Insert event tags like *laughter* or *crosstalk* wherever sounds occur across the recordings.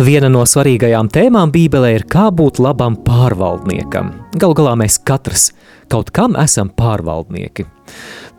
Viena no svarīgajām tēmām Bībelē ir kā būt labam pārvaldniekam. Galu galā mēs katrs kaut kam esam pārvaldnieki.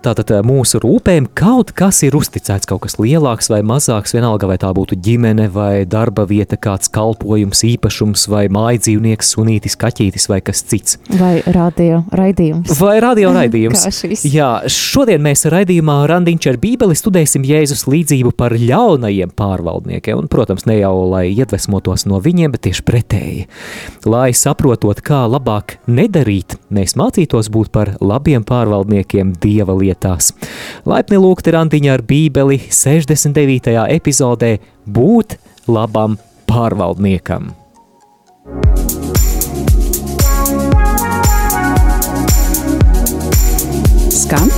Tātad mūsu rūpēm kaut kas ir uzticēts, kaut kas lielāks vai mazāks, vienalga vai tā būtu ģimene vai darba vieta, kāds kalpojums, īpašums vai mājdzīvnieks, sunītis, kaķītis vai kas cits. Vai radio raidījums. Vai radio *laughs* raidījums. Jā, šodien mēs raidījumā Randiņš ar bībeli studēsim Jēzus līdzību par ļaunajiem pārvaldniekiem, un, protams, ne jau lai iedvesmotos no viņiem, bet tieši pretēji. Lai saprotot, kā labāk nedarīt, mēs mācītos būt par labiem pārvaldniekiem Dieva lietā vietās. Laipni lūgti randiņā ar bībeli 69. epizodē būt labam pārvaldniekam. Skan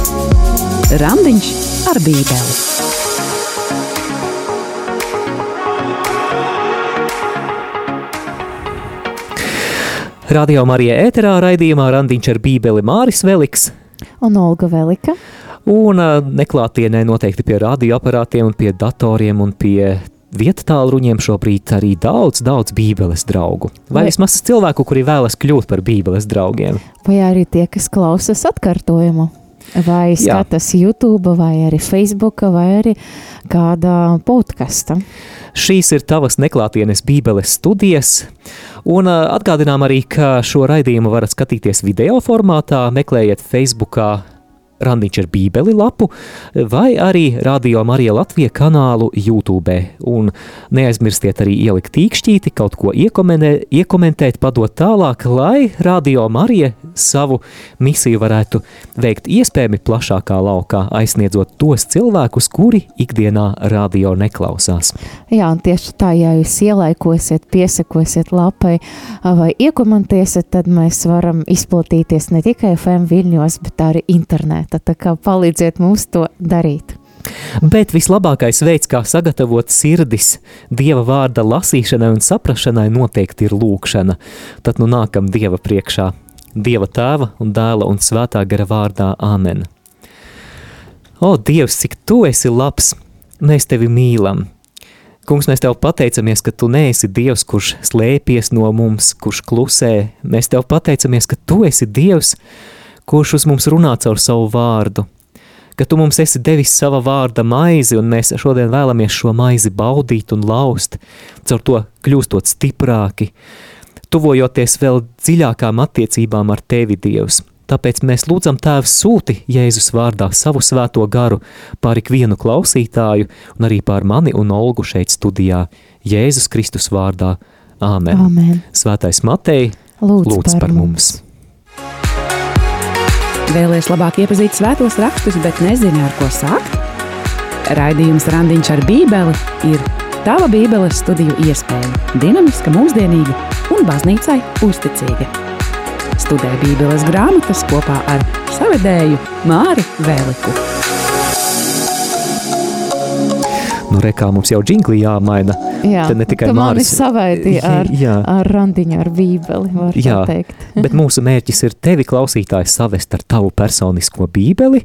Randiņš ar bībeli. Radio Marija ēterā raidījumā Randiņš ar bībeli Māris Veliks un Olga Velika. Un neklātienē noteikti pie radioaparātiem un pie datoriem un pie vietā tālruņiem šobrīd arī daudz, daudz bībeles draugu. Vai, vismaz cilvēku, kuri vēlas kļūt par bībeles draugiem. Vai arī tie, kas klausās atkārtojumu. Vai skatās YouTube, vai arī Facebook, vai arī kādā podkāstā. Šīs ir tavas neklātienes Bībeles studijas. Un atgādinām arī, ka šo raidījumu varat skatīties video formātā. Meklējiet Facebookā Randiņš ar Bībeli lapu vai arī Radio Marija Latvija kanālu YouTube. Un neaizmirstiet arī ielikt tīkšķīti, kaut ko iekomentēt, padot tālāk, lai Radio Marija savu misiju varētu veikt iespējami plašākā laukā, aizsniedzot tos cilvēkus, kuri ikdienā radio neklausās. Jā, un tieši tā, ja jūs ielaikosiet, piesakosiet lapai vai iekomentēsiet, tad mēs varam izplatīties ne tikai FM viļņos, bet arī internetā lieta, tā kā palīdziet mums to darīt. Bet vislabākais veids, kā sagatavot sirdis Dieva vārda lasīšanai un saprašanai, noteikti ir lūkšana. Tad nu nākam Dieva priekšā, Dieva tēva un dēla un svētā gara vārdā Āmen. O, Dievs, cik tu esi labs! Mēs tevi mīlam! Kungs, mēs tev pateicamies, ka tu neesi Dievs, kurš slēpies no mums, kurš klusē. Mēs tev pateicamies, ka tu esi Dievs, kurš kurš uz mums runā caur savu vārdu, ka tu mums esi devis sava vārda maizi, un mēs šodien vēlamies šo maizi baudīt un laust, caur to kļūstot stiprāki, tuvojoties vēl dziļākām attiecībām ar tevi, Dievs. Tāpēc mēs lūdzam Tēvu sūti Jēzus vārdā savu svēto garu pār ikvienu klausītāju un arī pār mani un Olgu šeit studijā Jēzus Kristus vārdā. Āmen. Āmen. Svētais Matei, lūdz, lūdz par, par mums. mums. Vēlēs labāk iepazīt svētos rakstus, bet nezini, ar ko sākt? Raidījums Randiņš ar Bībeli ir tava Bībeles studiju iespēja. Dinamiska, mūsdienīga un baznīcai uzticīga. Studē Bībeles grāmatas kopā ar savedēju Māri Vēliku. Nu, re, kā mums jau džingli jāmaina. Jā, Tad ne tikai Māris savaidīja ar, jā. ar randiņu, ar bībeli, var jā, teikt. *laughs* bet mūsu mērķis ir tevi klausītājs savest ar tavu personisko bībeli,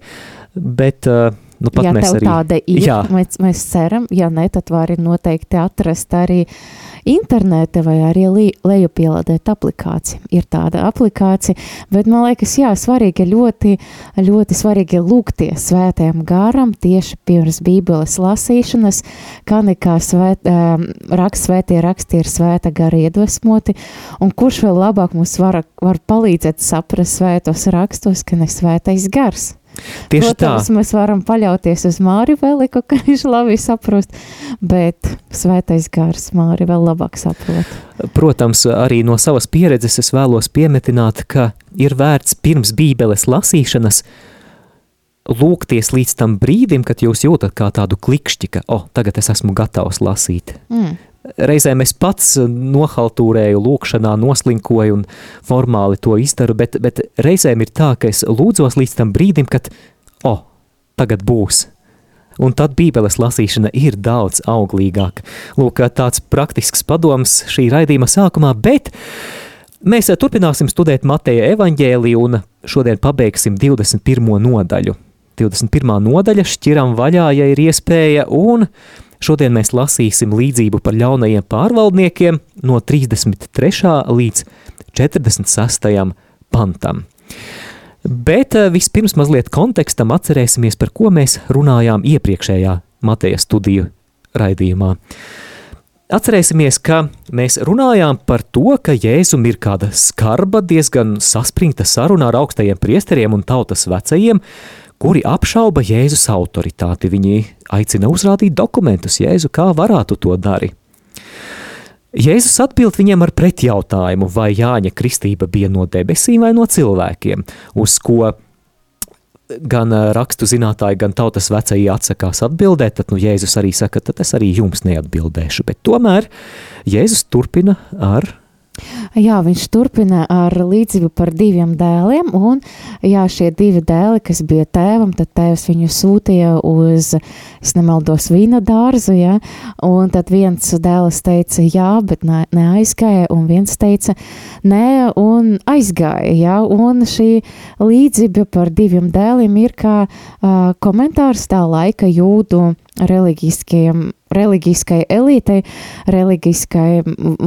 bet uh, Nu, ja tev arī, tāda ir, jā. mēs, mēs ceram, ja ne, tad vari noteikti atrast arī internete vai arī lejupielādēt aplikāciju. Ir tāda aplikācija, bet man liekas, jā, svarīgi ļoti, ļoti svarīgi lūgties svētajam garam tieši pirms bībeles lasīšanas, kā nekā svēt, um, raksts svētie raksti ir svēta gara iedvesmoti, un kurš vēl labāk mums var, var palīdzēt saprast svētos rakstos, ka ne svētais gars. Tieši Protams, tā. mēs varam paļauties uz Māri Veliku, ka viņš labi saprost, bet svētais gars Māri vēl labāk saprot. Protams, arī no savas pieredzes es vēlos piemetināt, ka ir vērts pirms bībeles lasīšanas lūgties līdz tam brīdim, kad jūs jūtat kā tādu klikšķi, ka, oh, tagad es esmu gatavs lasīt. Mm reizēm es pats nohaltūrēju, lūkšanā, noslinkoju un formāli to izdaru, bet, bet reizēm ir tā, ka es lūdzos līdz tam brīdim, kad, o, oh, tagad būs. Un tad bībeles lasīšana ir daudz auglīgāka. Lūk, tāds praktisks padoms šī raidījuma sākumā, bet mēs turpināsim studēt Mateja evaņģēliju un šodien pabeigsim 21. nodaļu. 21. nodaļa šķiram vaļā, ja ir iespēja, un Šodien mēs lasīsim līdzību par ļaunajiem pārvaldniekiem no 33. līdz 46. pantam. Bet eh, vispirms mazliet kontekstam atcerēsimies, par ko mēs runājām iepriekšējā Mateja studiju raidījumā. Atcerēsimies, ka mēs runājām par to, ka Jēzum ir kāda skarba, diezgan saspringta saruna ar augstajiem priesteriem un tautas vecajiem, kuri apšauba Jēzus autoritāti. Viņi aicina uzrādīt dokumentus Jēzu, kā varētu to darīt. Jēzus atbild viņiem ar pretjautājumu, vai Jāņa kristība bija no debesīm vai no cilvēkiem, uz ko gan rakstu zinātāji, gan tautas vecāji atsakās atbildēt, tad nu, Jēzus arī saka, tad es arī jums neatbildēšu. Bet tomēr Jēzus turpina ar Jā, viņš turpina ar līdzību par diviem dēliem, un jā, šie divi dēli, kas bija tēvam, tad tēvs viņu sūtīja uz, es nemaldos, vīna dārzu, jā, un tad viens dēls teica jā, bet ne, neaizgāja, un viens teica nē, un aizgāja, jā, un šī līdzība par diviem dēliem ir kā uh, komentārs tā laika jūdu reliģiskajiem reliģiskai elitei, reliģiskai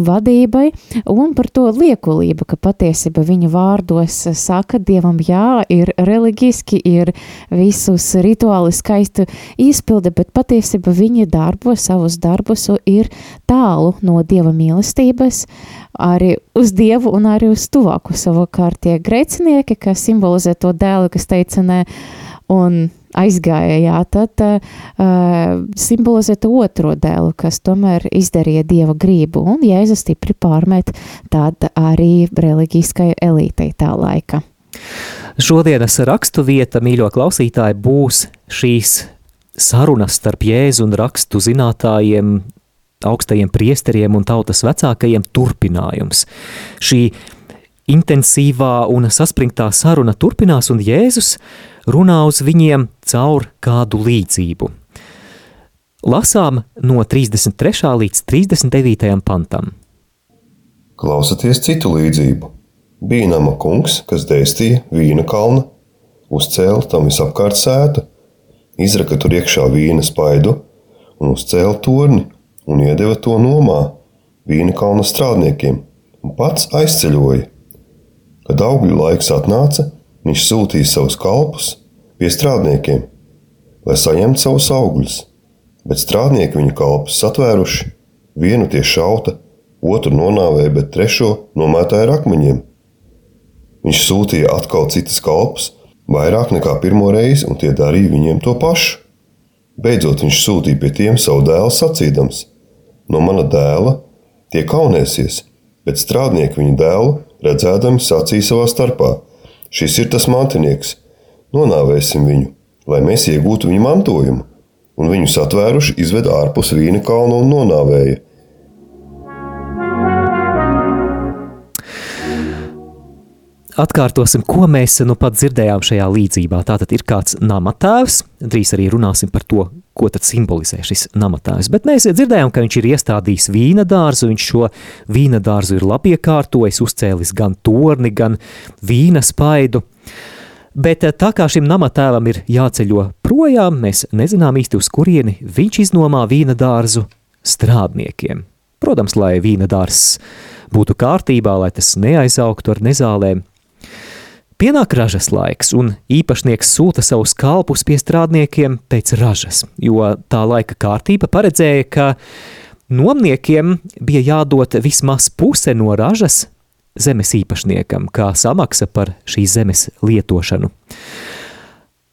vadībai un par to liekulību, ka patiesība viņa vārdos saka dievam jā, ir reliģiski, ir visus rituāli skaisti izpilde, bet patiesība viņa darbo, savus darbus ir tālu no dieva mīlestības, arī uz dievu un arī uz tuvāku savukārt tie grēcinieki, kas simbolizē to dēlu, kas teica nē, un aizgāja, jā, tad uh, simbolizē to otro dēlu, kas tomēr izdarīja dieva grību, un Jēzus stipri pārmet tāda arī reliģiskai elītei tā laika. Šodienas rakstu vieta, mīļo klausītāji, būs šīs sarunas starp Jēzu un rakstu zinātājiem, augstajiem priesteriem un tautas vecākajiem turpinājums. Šī intensīvā un saspringtā saruna turpinās, un Jēzus runā uz viņiem caur kādu līdzību. Lasām no 33. līdz 39. pantam. Klausaties citu līdzību. Bija nama kungs, kas dēstīja vīna kalnu, uzcēla tam visapkārt sētu, izraka tur iekšā vīna spaidu un uzcēla torni un iedeva to nomā vīna kalna strādniekiem un pats aizceļoja. Kad augļu laiks atnāca, viņš sūtīja savus kalpus pie strādniekiem, lai saņemtu savus augļus, bet strādnieki viņu kalpus satvēruši, vienu tie šauta, otru nonāvēja, bet trešo nomētāja ar akmeņiem. Viņš sūtīja atkal citas kalpus, vairāk nekā pirmo reizi, un tie darīja viņiem to pašu. Beidzot, viņš sūtīja pie tiem savu dēlu sacīdams: No mana dēla tie kaunēsies, bet strādnieki viņu dēlu redzēdami sacīja savā starpā: Šis ir tas mantinieks, nonāvēsim viņu, lai mēs iegūtu viņa mantojumu, un viņus atvēruši izved ārpus vīna kalna un nonāvēja. Atkārtosim, ko mēs nu pat dzirdējām šajā līdzībā. Tātad ir kāds namatēvs, drīz arī runāsim par to, ko tad simbolizē šis namatēvs. Bet mēs dzirdējām, ka viņš ir iestādījis vīna dārzu, viņš šo vīna dārzu ir labi iekārtojis, uzcēlis gan torni, gan vīna spaidu. Bet tā kā šim namatēvam ir jāceļo projām, mēs nezinām īsti uz kurieni viņš iznomā vīna dārzu strādniekiem. Protams, lai vīna dārzs būtu kārtībā, lai tas neaizaugtu ar nezālēm, Pienāk ražas laiks, un īpašnieks sūta savus kalpus pie strādniekiem pēc ražas, jo tā laika kārtība paredzēja, ka nomniekiem bija jādod vismaz puse no ražas zemes īpašniekam, kā samaksa par šīs zemes lietošanu.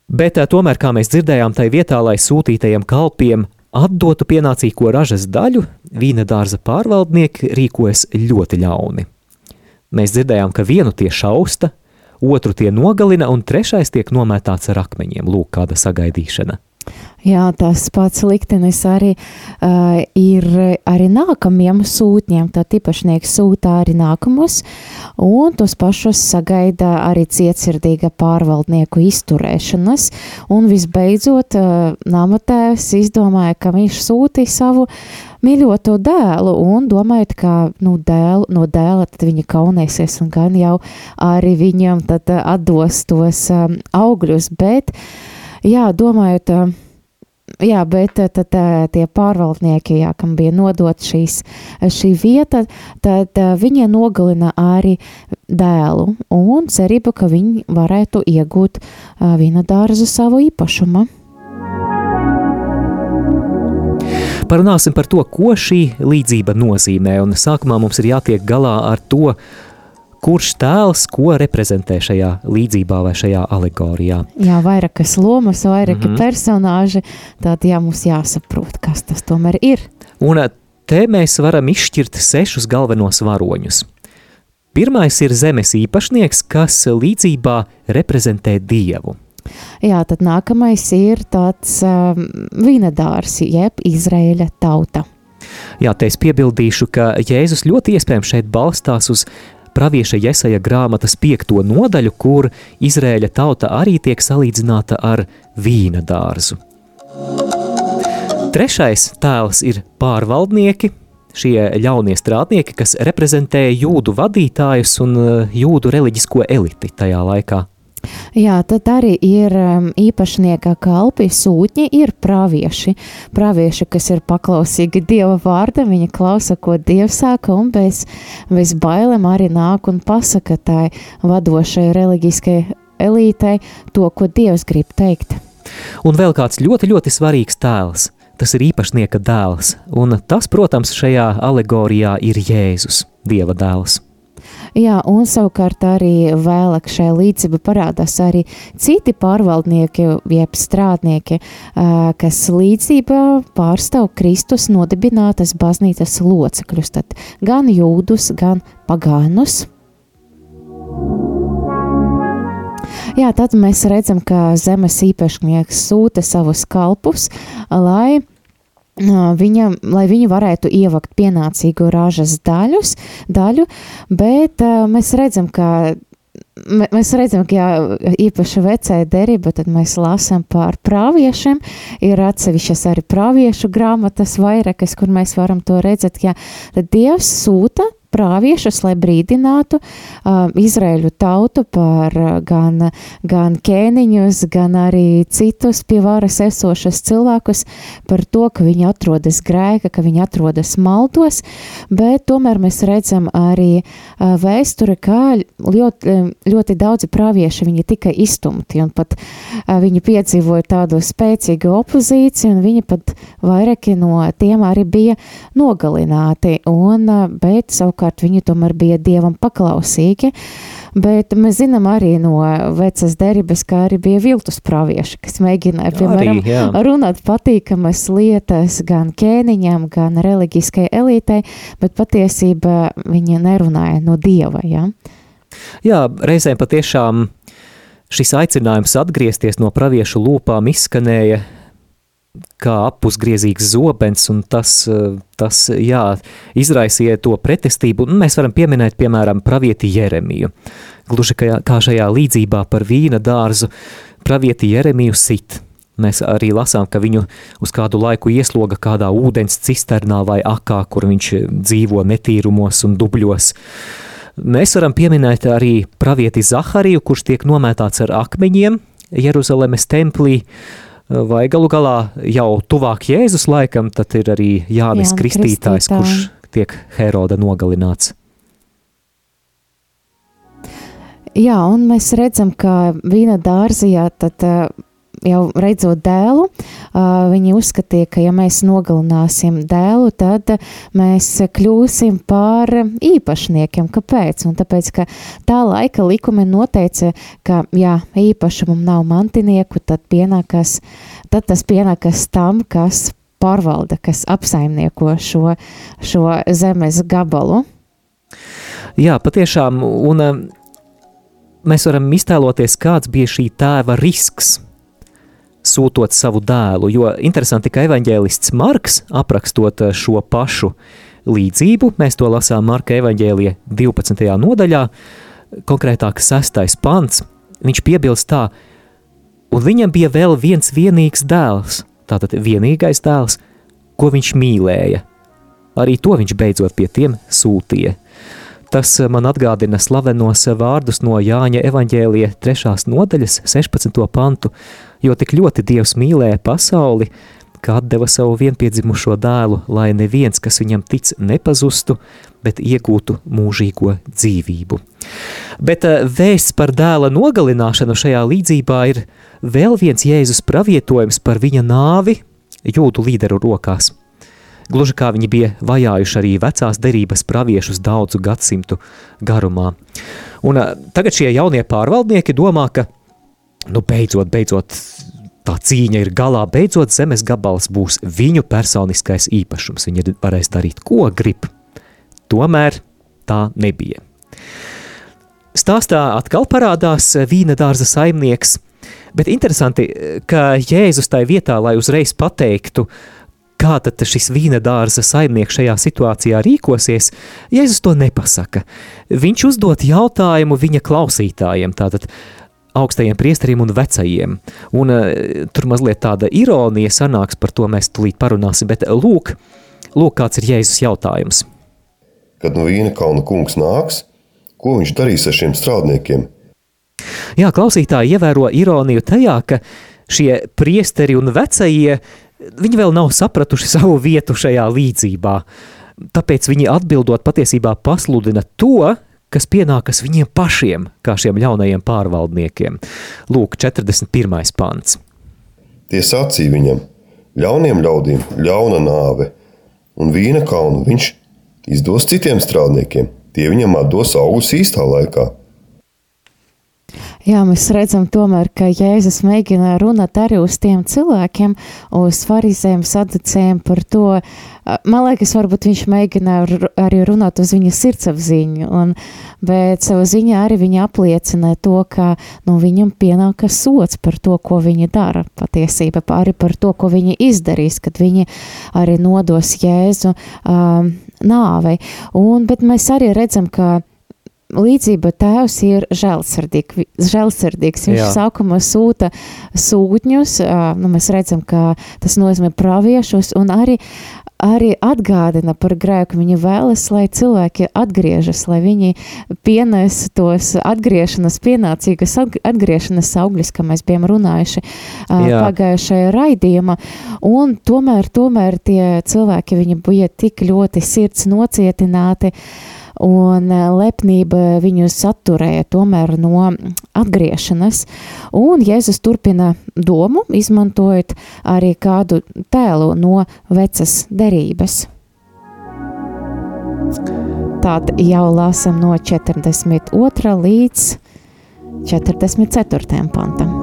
Bet eh, tomēr, kā mēs dzirdējām, tai vietā, lai sūtītajiem kalpiem atdotu pienācīgo ražas daļu, vīna dārza pārvaldnieki rīkojas ļoti ļauni. Mēs dzirdējām, ka vienu tie šausta, otru tie nogalina, un trešais tiek nomētāts ar akmeņiem. Lūk, kāda sagaidīšana. Jā, tas pats liktenis arī uh, ir arī nākamajiem sūtņiem. Tad īpašnieks sūta arī nākamos, un tos pašus sagaida arī cietsirdīga pārvaldnieku izturēšanas. Un visbeidzot, uh, namatēvs izdomāja, ka viņš sūtīja savu mīļoto dēlu un domājot, ka nu, dēlu, no dēla viņa kaunēsies un gan jau arī viņam atdos tos um, augļus, bet jā, domājot, uh, jā, bet tad, tie pārvaldnieki, jā, kam bija nodot šīs, šī vieta, tad viņi nogalina arī dēlu un cerību, ka viņi varētu iegūt vīna dārzu savu īpašumu. Parunāsim par to, ko šī līdzība nozīmē, un sākumā mums ir jātiek galā ar to, kurš tēls ko reprezentē šajā līdzībā vai šajā alegorijā. Jā, vairākas lomas, vairāki mm -hmm. personāži, tad jā, mums jāsaprot, kas tas tomēr ir. Un eh, te mēs varam izšķirt sešus galvenos varoņus. Pirmais ir zemes īpašnieks, kas līdzībā reprezentē dievu. Jā, tad nākamais ir tāds um, vīnedārs, jeb Izraēļa tauta. Jā, te es piebildīšu, ka Jēzus ļoti iespējams šeit balstās uz pravieša Jesaja grāmatas piekto nodaļu, kur Izrēļa tauta arī tiek salīdzināta ar vīna dārzu. Trešais tēls ir pārvaldnieki, šie ļaunie strādnieki, kas reprezentē jūdu vadītājus un eh, jūdu reliģisko eliti tajā laikā. Jā, tad arī ir um, īpašnieka kalpi, sūtņi, ir pravieši. Pravieši, kas ir paklausīgi Dieva vārdam, viņa klausa, ko Dievs saka, un bez, bez bailēm arī nāk un pasaka tai vadošai reliģiskai elītei to, ko Dievs grib teikt. Un vēl kāds ļoti, ļoti svarīgs tēls. Tas ir īpašnieka dēls, un tas, protams, šajā alegorijā ir Jēzus, Dieva dēls. Jā, un savukārt arī vēlāk šajā līdzībā parādās arī citi pārvaldnieki, jeb strādnieki, kas līdzībā pārstāv Kristus nodibinātas baznīcas locekļus, tad gan jūdus, gan pagānus. Jā, tad mēs redzam, ka zemes īpašnieks sūta savus kalpus, lai Viņa, lai viņi varētu ievakt pienācīgu ražas daļus, daļu, bet mēs redzam, ka mēs redzam, ka jā, īpaši vecā derība, tad mēs lasām par praviešiem. Ir atsevišķas arī praviešu grāmatas vairākas, kur mēs varam to redzēt. Jā, tad Dievs sūta prāviešus, lai brīdinātu uh, Izraēļu tautu par uh, gan, gan ķēniņus, gan arī citus pie varas esošas cilvēkus par to, ka viņi atrodas grēka, ka viņi atrodas maldos, bet tomēr mēs redzam arī uh, vēsturi, kā ļoti, ļoti daudzi prāvieši viņi tika izstumti un pat uh, viņi piedzīvoja tādu spēcīgu opozīciju un viņi pat vairāki no tiem arī bija nogalināti. Un, uh, bet savukārt savukārt viņi tomēr bija dievam paklausīgi. Bet mēs zinām arī no vecas derības, kā arī bija viltus pravieši, kas mēģināja, piemēram, arī, jā. runāt patīkamas lietas gan ķēniņam, gan reliģiskai elitei, bet patiesībā viņi nerunāja no dieva. Ja? Jā, reizēm patiešām šis aicinājums atgriezties no praviešu lūpām izskanēja kā apusgriezīgs zobens, un tas, eh, tas jā, izraisīja to pretestību. Un mēs varam pieminēt, piemēram, pravieti Jeremiju. Gluži kā, kā šajā līdzībā par vīna dārzu, pravieti Jeremiju sit. Mēs arī lasām, ka viņu uz kādu laiku iesloga kādā ūdens cisternā vai akā, kur viņš dzīvo netīrumos un dubļos. Mēs varam pieminēt arī pravieti Zahariju, kurš tiek nomētāts ar akmeņiem Jeruzalemes templī, uh, vai galu galā jau tuvāk Jēzus laikam, tad ir arī Jānis Jā, Kristītājs, Kristītā. kurš tiek Heroda nogalināts. Jā, un mēs redzam, ka vīna dārzijā tad jau redzot dēlu, viņi uzskatīja, ka ja mēs nogalināsim dēlu, tad mēs kļūsim par īpašniekiem. Kāpēc? Un tāpēc, ka tā laika likumi noteica, ka, ja īpašumam nav mantinieku, tad pienākas, tad tas pienākas tam, kas pārvalda, kas apsaimnieko šo, šo zemes gabalu. Jā, patiešām, un mēs varam iztēloties, kāds bija šī tēva risks sūtot savu dēlu. Jo interesanti, ka evanģēlists Marks, aprakstot eh, šo pašu līdzību, mēs to lasām Marka evanģēlija 12. nodaļā, konkrētāk 6. pants, viņš piebilst tā, un viņam bija vēl viens vienīgs dēls, tātad vienīgais dēls, ko viņš mīlēja. Arī to viņš beidzot pie tiem sūtīja. Tas eh, man atgādina slavenos vārdus no Jāņa evaņģēlija 3. nodaļas 16. pantu, jo tik ļoti Dievs mīlēja pasauli, ka deva savu vienpiedzimušo dēlu, lai neviens, kas viņam tic, nepazustu, bet iegūtu mūžīgo dzīvību. Bet uh, vēsts par dēla nogalināšanu šajā līdzībā ir vēl viens Jēzus pravietojums par viņa nāvi jūdu līderu rokās. Gluži kā viņi bija vajājuši arī vecās derības praviešus daudzu gadsimtu garumā. Un uh, tagad šie jaunie pārvaldnieki domā, ka nu beidzot, beidzot tā cīņa ir galā, beidzot zemes gabals būs viņu personiskais īpašums. Viņi varēs darīt, ko grib. Tomēr tā nebija. Stāstā atkal parādās vīna dārza saimnieks, bet interesanti, ka Jēzus tai vietā, lai uzreiz pateiktu, kā tad šis vīna dārza saimnieks šajā situācijā rīkosies, Jēzus to nepasaka. Viņš uzdot jautājumu viņa klausītājiem, tātad, augstajiem priesteriem un vecajiem. Un, uh, tur mazliet tāda ironija sanāks, par to mēs tulīt parunāsim, bet lūk, lūk kāds ir Jēzus jautājums. Kad no vīna kalna kungs nāks, ko viņš darīs ar šiem strādniekiem? Jā, klausītāji ievēro ironiju tajā, ka šie priesteri un vecie, viņi vēl nav sapratuši *laughs* savu vietu šajā līdzībā. Tāpēc viņi atbildot patiesībā pasludina to, kas pienākas viņiem pašiem, kā šiem ļaunajiem pārvaldniekiem. Lūk, 41. pants. Tie sacīja viņam, ļauniem ļaudīm ļauna nāve, un vīna kaunu viņš izdos citiem strādniekiem. Tie viņam atdos augus īstā laikā. Jā, mēs redzam, tomēr, ka Jēzus mēģina runāt arī uz tiem cilvēkiem, uz farizēm, saducējiem par to. Man liekas, varbūt viņš mēģina arī runāt uz viņa sirdsapziņu, un, bet savā ziņā arī viņa apliecina to, ka nu, viņam pienākas sots par to, ko viņi dara patiesība, arī par to, ko viņi izdarīs, kad viņi arī nodos Jēzu um, nāvei. Un, bet mēs arī redzam, ka līdzība tēvs ir žēlsirdīgs. Viņš Jā. sākumā sūta sūtņus, nu, mēs redzam, ka tas nozīmē praviešus un arī, arī atgādina par grēku. Viņa vēlas, lai cilvēki atgriežas, lai viņi pienes tos atgriešanas, pienācīgas atgriešanas augļus, kā mēs bijām runājuši Jā. pagājušajā raidījumā. Un tomēr, tomēr tie cilvēki, viņi bija tik ļoti sirds nocietināti, uh, un eh, lepnība viņus atturēja tomēr no atgriešanas. Un Jēzus turpina domu, izmantojot arī kādu tēlu no vecas derības. Tātad jau lasam no 42. līdz 44. pantam.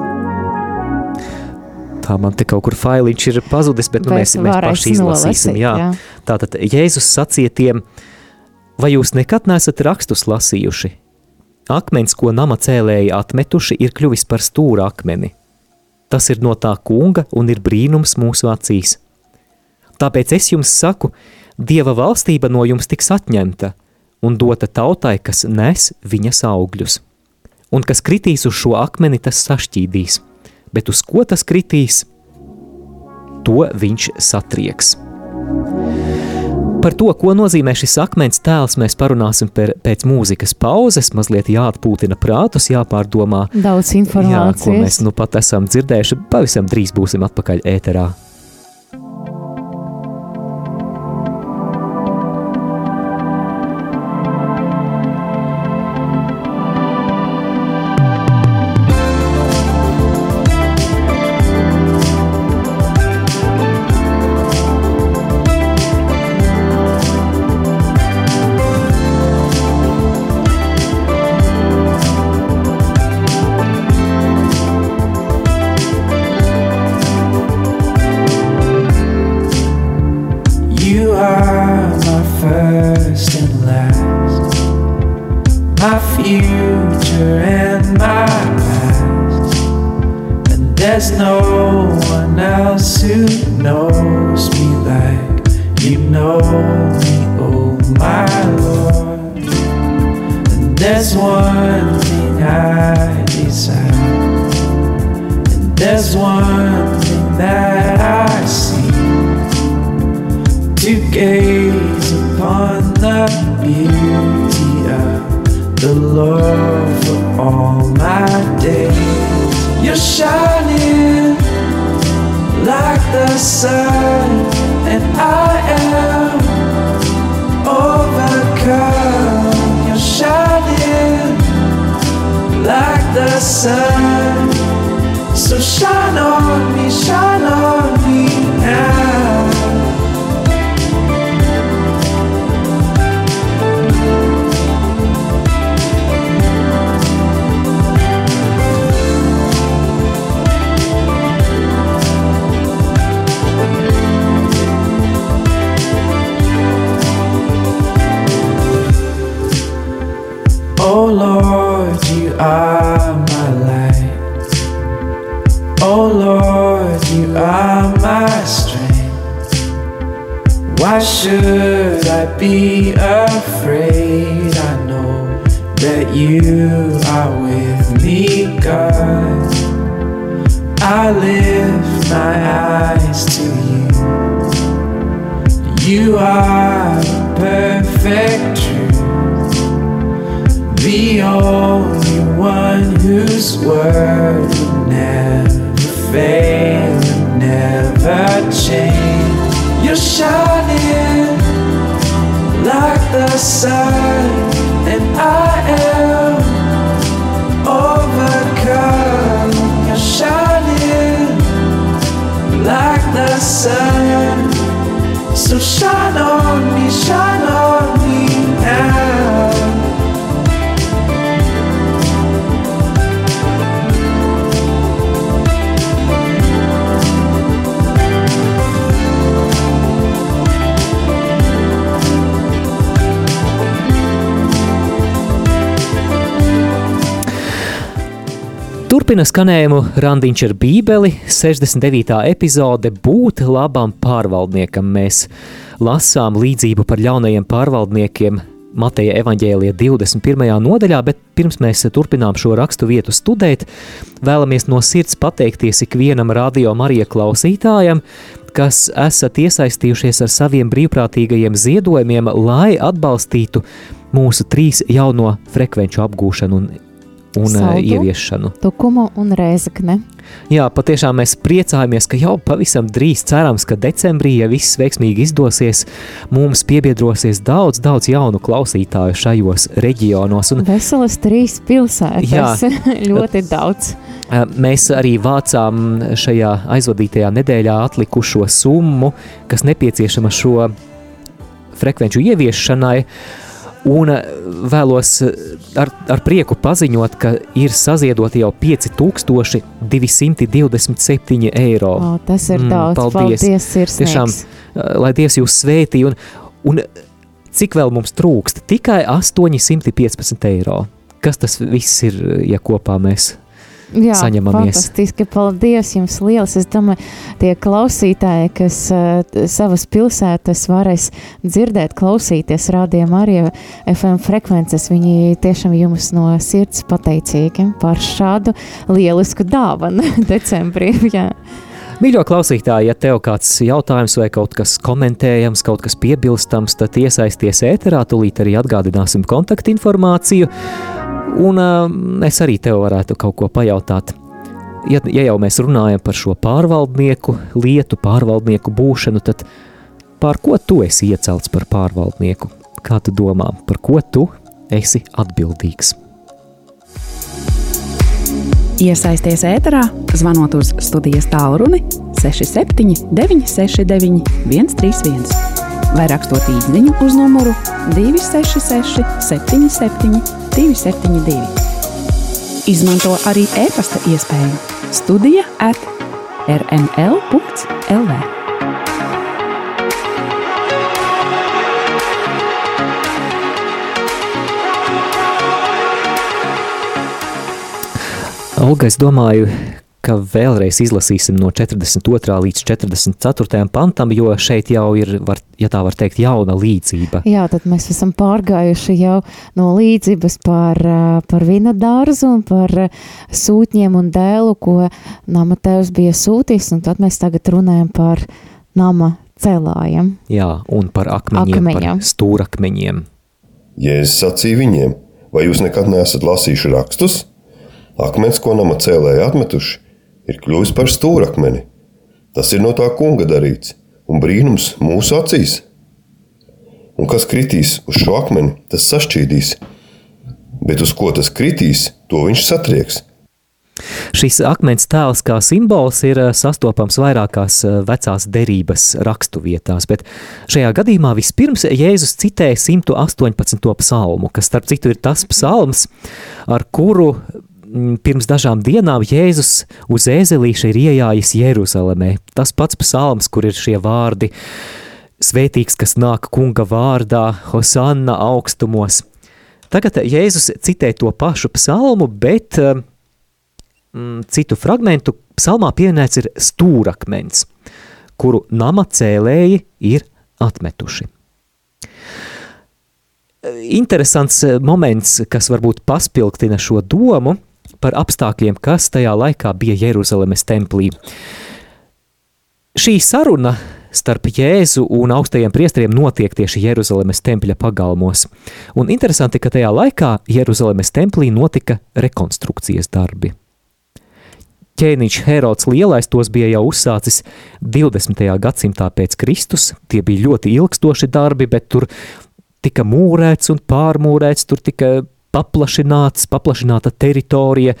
Tā man te kaut kur failiņš ir pazudis, bet nu, mēs, mēs paši izlasīsim. Jā. Jā. Tātad Jēzus sacīja tiem, uh, Vai jūs nekad neesat rakstus lasījuši? Akmens, ko nama cēlēji atmetuši, ir kļuvis par stūra akmeni. Tas ir no tā kunga un ir brīnums mūsu acīs. Tāpēc es jums saku, Dieva valstība no jums tiks atņemta un dota tautai, kas nes viņas augļus. Un kas kritīs uz šo akmeni, tas sašķīdīs, bet uz ko tas kritīs, to viņš satrieks. Par to, ko nozīmē šis akmens tēls, mēs parunāsim per, pēc mūzikas pauzes. Mazliet jāatpūtina prātus, jāpārdomā. Daudz informācijas. Jā, ko mēs nu pat esam dzirdējuši. Pavisam drīz būsim atpakaļ ēterā. Skanējumu Randiņš ar Bībeli, 69. epizode Būt labam pārvaldniekam. Mēs lasām līdzību par ļaunajiem pārvaldniekiem Mateja evaņģēlija 21. nodaļā, bet pirms mēs turpinām šo rakstu vietu studēt, vēlamies no sirds pateikties ikvienam radio Marija klausītājam, kas esat iesaistījušies ar saviem brīvprātīgajiem ziedojumiem, lai atbalstītu mūsu trīs jauno frekvenču apgūšanu un un Saldu, ieviešanu. Tukumu un rēzakne. Jā, patiešām mēs priecājamies, ka jau pavisam drīz cerams, ka decembrī, ja viss veiksmīgi izdosies, mums piebiedrosies daudz, daudz jaunu klausītāju šajos reģionos. Un, Veselas trīs pilsētas, jā, *laughs* ļoti daudz. Mēs arī vācām šajā aizvadītajā nedēļā atlikušo summu, kas nepieciešama šo frekvenču ieviešanai, Un eh, vēlos eh, ar, ar prieku paziņot, ka ir saziedoti jau 5227 eiro. O, tas ir mm, daudz, paldies, paldies Tiešām, eh, lai Dievs jūs svētī, un, un cik vēl mums trūkst? Tikai 815 eiro. Kas tas viss ir, ja kopā mēs Jā, saņemamies. Fantastiski, paldies jums liels. Es domāju, tie klausītāji, kas uh, savas pilsētas varēs dzirdēt, klausīties rādījumā arī FM frekvences, viņi tiešām jums no sirds pateicīgi par šādu lielisku dāvanu *laughs* decembrī. *laughs* Jā. Mīļo klausītāji, ja tev kāds jautājums vai kaut kas komentējams, kaut kas piebilstams, tad iesaisties ēterā, tūlīt arī atgādināsim kontaktinformāciju. Un uh, es arī tev varētu kaut ko pajautāt. Ja, ja jau mēs runājam par šo pārvaldnieku lietu, pārvaldnieku būšanu, tad par ko tu esi iecelts par pārvaldnieku? Kā tu domā, par ko tu esi atbildīgs? Iesaisties ēterā, zvanot uz studijas tālruni 67 969 131 vai rakstot īsiņu uz numuru 266 77 272. Izmanto arī e-pasta iespēju Studija at rml.lv. Olga, es domāju, ka vēlreiz izlasīsim no 42. līdz 44. pantam, jo šeit jau ir, var, ja tā var teikt, jauna līdzība. Jā, tad mēs esam pārgājuši jau no līdzības par, par vina dārzu un par sūtņiem un dēlu, ko nama tevs bija sūtījis, un tad mēs tagad runājam par nama celājiem. Jā, un par akmeņiem, Akmeņa. par stūrakmeņiem. Jēzus sacīja viņiem, vai jūs nekad neesat lasījuši rakstus? Akmens, ko nama cēlēji atmetuši, ir kļuvis par stūrakmeni. Tas ir no tā kunga darīts, un brīnums mūsu acīs. Un kas kritīs uz šo akmeni, tas sašķīdīs, bet uz ko tas kritīs, to viņš satrieks. Šis akmens tēls kā simbols ir eh, sastopams vairākās eh, vecās derības raksturvietās, bet šajā gadījumā vispirms Jēzus citēja 118. psalmu, kas starp citu ir tas psalms, ar kuru pirms dažām dienām Jēzus uz ēzelīša ir iejājis Jeruzalemē. Tas pats psalms, kur ir šie vārdi Svētīgs, kas nāk kunga vārdā, Hosanna augstumos. Tagad Jēzus citē to pašu psalmu, bet uh, mm, citu fragmentu psalmā pieminēts ir stūrakmens, kuru nama cēlēji ir atmetuši. Interesants eh, moments, kas varbūt paspilgtina šo domu par apstākļiem, kas tajā laikā bija Jeruzalemes templī. Šī saruna starp Jēzu un augstajiem priesteriem notiek tieši Jeruzalemes tempļa pagalmos. Un interesanti, ka tajā laikā Jeruzalemes templī notika rekonstrukcijas darbi. Ķēniņš Herods Lielais tos bija jau uzsācis 20. gadsimtā pēc Kristus. Tie bija ļoti ilgstoši darbi, bet tur tika mūrēts un pārmūrēts, tur tika paplašināts, paplašināta teritorija,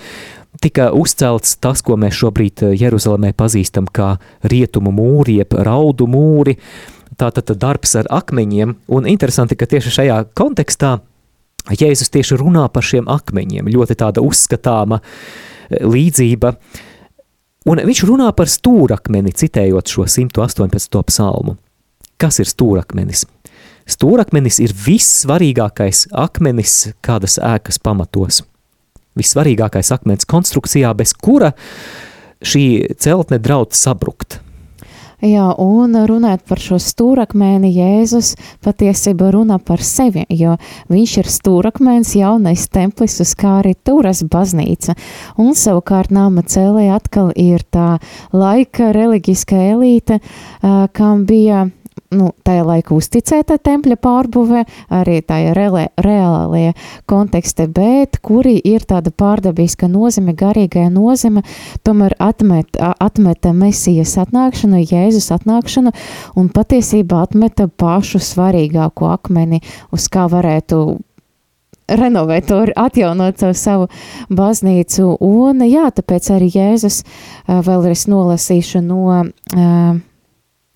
tika uzcelts tas, ko mēs šobrīd Jeruzalemē pazīstam kā rietumu mūri, jeb raudu mūri, tātad darbs ar akmeņiem, un interesanti, ka tieši šajā kontekstā Jēzus tieši runā par šiem akmeņiem, ļoti tāda uzskatāma līdzība, un viņš runā par stūrakmeni, citējot šo 118. psalmu. Kas ir stūrakmenis? Stūrakmenis ir vissvarīgākais akmenis kādas ēkas pamatos. Vissvarīgākais akmens konstrukcijā, bez kura šī celtne draud sabrukt. Jā, un runāt par šo stūrakmeni, Jēzus patiesībā runā par sevi, jo viņš ir stūrakmens, jaunais templis, uz kā arī turas baznīca. Un savukārt nama cēlē atkal ir tā laika reliģiskā elīte, kam bija nu, tajā laikā uzticēta tempļa pārbūve, arī tajā reālajā kontekstē, bet kuri ir tāda pārdabiska nozīme, garīgajā nozīme, tomēr atmet, atmeta mesijas atnākšanu, Jēzus atnākšanu un patiesībā atmeta pašu svarīgāko akmeni, uz kā varētu renovēt, atjaunot savu, savu baznīcu. Un jā, tāpēc arī Jēzus vēlreiz nolasīšu no uh,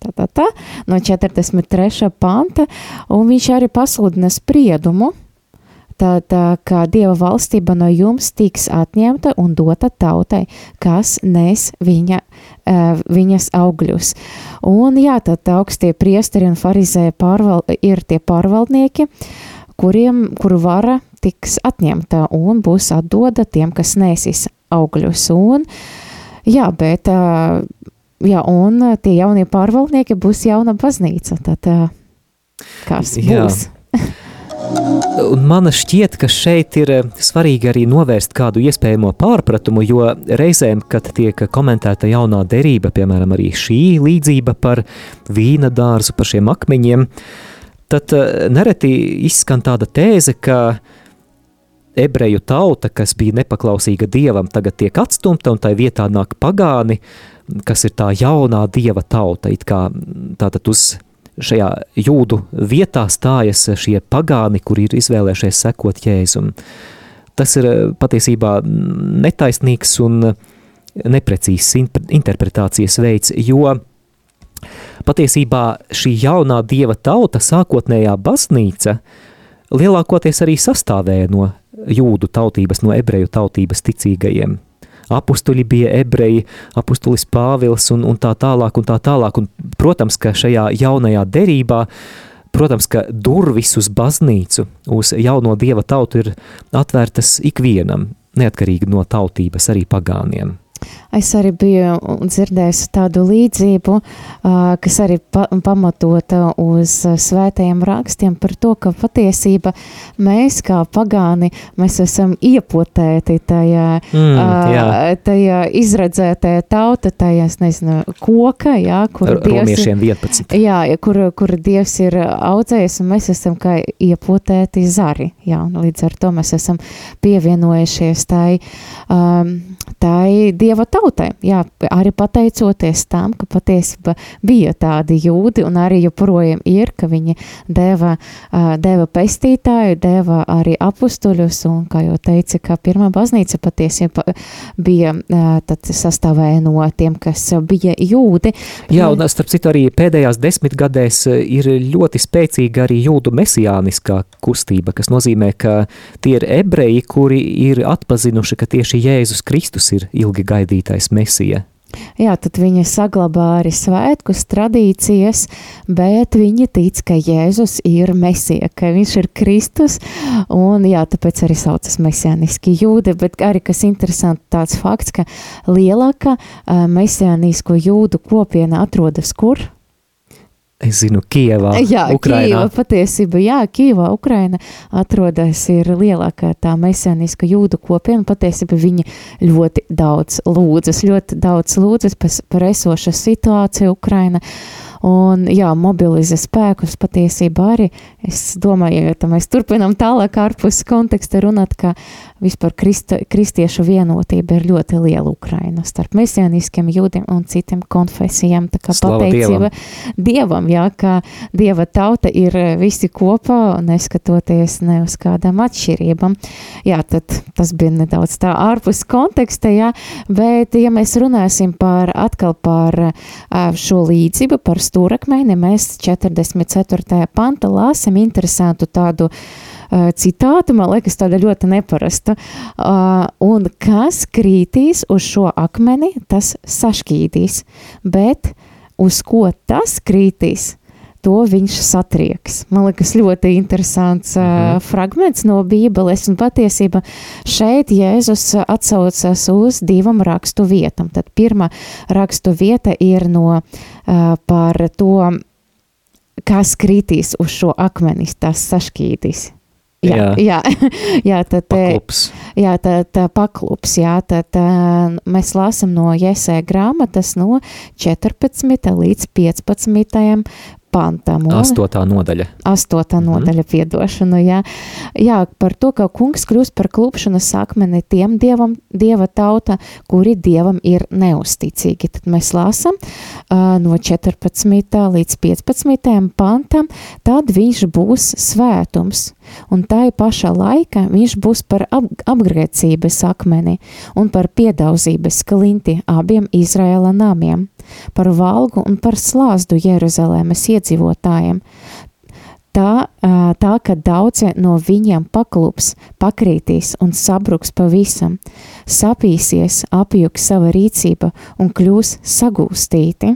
tā, tā, tā, no 43. panta, un viņš arī pasludina spriedumu, tad, ka Dieva valstība no jums tiks atņemta un dota tautai, kas nes viņa, viņas augļus. Un jā, tad augstie priesteri un farizēji pārval, ir tie pārvaldnieki, kuriem, kuru vara tiks atņemta un būs atdoda tiem, kas nesīs augļus. Un, jā, bet jā, un uh, tie jaunie pārvaldnieki būs jauna baznīca. Tad, uh, kas jā. būs? Un man šķiet, ka šeit ir uh, svarīgi arī novērst kādu iespējamo pārpratumu, jo reizēm, kad tiek komentēta jaunā derība, piemēram, arī šī līdzība par vīna dārzu, par šiem akmeņiem, tad nereti izskan tāda tēze, ka ebreju tauta, kas bija nepaklausīga dievam, tagad tiek atstumta un tai vietā nāk pagāni, kas ir tā jaunā dieva tauta, it kā tātad uz šajā jūdu vietā stājas šie pagāni, kuri ir izvēlējušies sekot Jēzum. Tas ir eh, patiesībā netaisnīgs un neprecīzs interpretācijas veids, jo patiesībā šī jaunā dieva tauta, sākotnējā baznīca, lielākoties arī sastāvēja no jūdu tautības, no ebreju tautības ticīgajiem – apustuļi bija ebreji, apustulis Pāvils un, un tā tālāk un tā tālāk. Un, protams, ka šajā jaunajā derībā, protams, ka durvis uz baznīcu, uz jauno dieva tautu ir atvērtas ikvienam, neatkarīgi no tautības, arī pagāniem. Es arī biju dzirdējusi tādu līdzību, kas arī pa, pamatota uz svētajiem rakstiem par to, ka patiesība mēs kā pagāni, mēs esam iepotēti tajā, mm, jā. tajā izredzētajā tauta, tajā, es nezinu, koka, jā, kur Dievs ir, 11. Jā, kur, kur Dievs ir audzējis, un mēs esam kā iepotēti zari, jā, un līdz ar to mēs esam pievienojušies tai, um, tai Dieva dieva tautai. Jā, arī pateicoties tam, ka patiesībā bija tādi jūdi un arī joprojām ir, ka viņi deva, deva pestītāju, deva arī apustuļus un, kā jau teica, ka pirmā baznīca patiesībā bija tad sastāvēja no tiem, kas bija jūdi. Jā, un starp citu arī pēdējās desmitgadēs ir ļoti spēcīga arī jūdu mesijāniskā kustība, kas nozīmē, ka tie ir ebreji, kuri ir atpazinuši, ka tieši Jēzus Kristus ir ilgi gaidītais mesija. Jā, tad viņi saglabā arī svētkus, tradīcijas, bet viņi tic, ka Jēzus ir mesija, ka viņš ir Kristus, un jā, tāpēc arī saucas mesianiski jūdi, bet arī, kas interesanti, tāds fakts, ka lielākā mesianisko jūdu kopiena atrodas kur? Es zinu, Kievā, jā, Ukrainā. Kieva, patiesība, jā, Kievā, Ukraina atrodas ir lielākā tā meseniska jūdu kopiena. Patiesība viņi ļoti daudz lūdzas, ļoti daudz lūdzas par, par esošu situāciju Ukraina. Un, jā, mobilizē spēkus patiesībā arī. Es domāju, ja mēs turpinām tālāk ārpus konteksta runāt, ka vispār krista, kristiešu vienotība ir ļoti liela Ukraina starp mesijāniskiem jūdiem un citiem konfesijām. Tā kā Slava pateicība dievam. dievam, jā, ka dieva tauta ir visi kopā, neskatoties ne uz kādām atšķirībām. Jā, tad tas bija nedaudz tā ārpus konteksta, jā, bet ja mēs runāsim par atkal par šo līdzību, par stūrakmeni, mēs 44. panta lāsim interesantu tādu uh, Eh, citātu, man liekas, tāda ļoti neparasta. Uh, un kas krītīs uz šo akmeni, tas sašķīdīs, bet uz ko tas krītīs, to viņš satrieks. Man liekas, ļoti interesants uh, mhm. fragments no Bībeles, un patiesība šeit Jēzus atsaucas uz divām rakstu vietām. Tad pirmā rakstu vieta ir no uh, par to, kas kritīs uz šo akmeni, tas sašķīdīs. Jā, jā, jā *laughs* tad paklups. Jā, tad paklups, jā, tad tā, mēs lasam no Jēsē grāmatas no 14. līdz 15 pantam. Astotā nodaļa. Astotā mhm. nodaļa, piedošanu, jā. Jā, par to, ka kungs kļūst par klupšanas akmeni tiem dievam, dieva tauta, kuri dievam ir neusticīgi. Tad mēs lasam uh, no 14. līdz 15. pantam, tad viņš būs svētums, un tā pašā laikā viņš būs par ap, apgrēcības akmeni un par piedaudzības klinti abiem Izraēla namiem, par valgu un par slāzdu Jeruzalēmas iedzīvotājiem. Tā, tā, ka daudzi no viņiem paklups, pakrītīs un sabruks pavisam, sapīsies, apjuks sava rīcība un kļūs sagūstīti.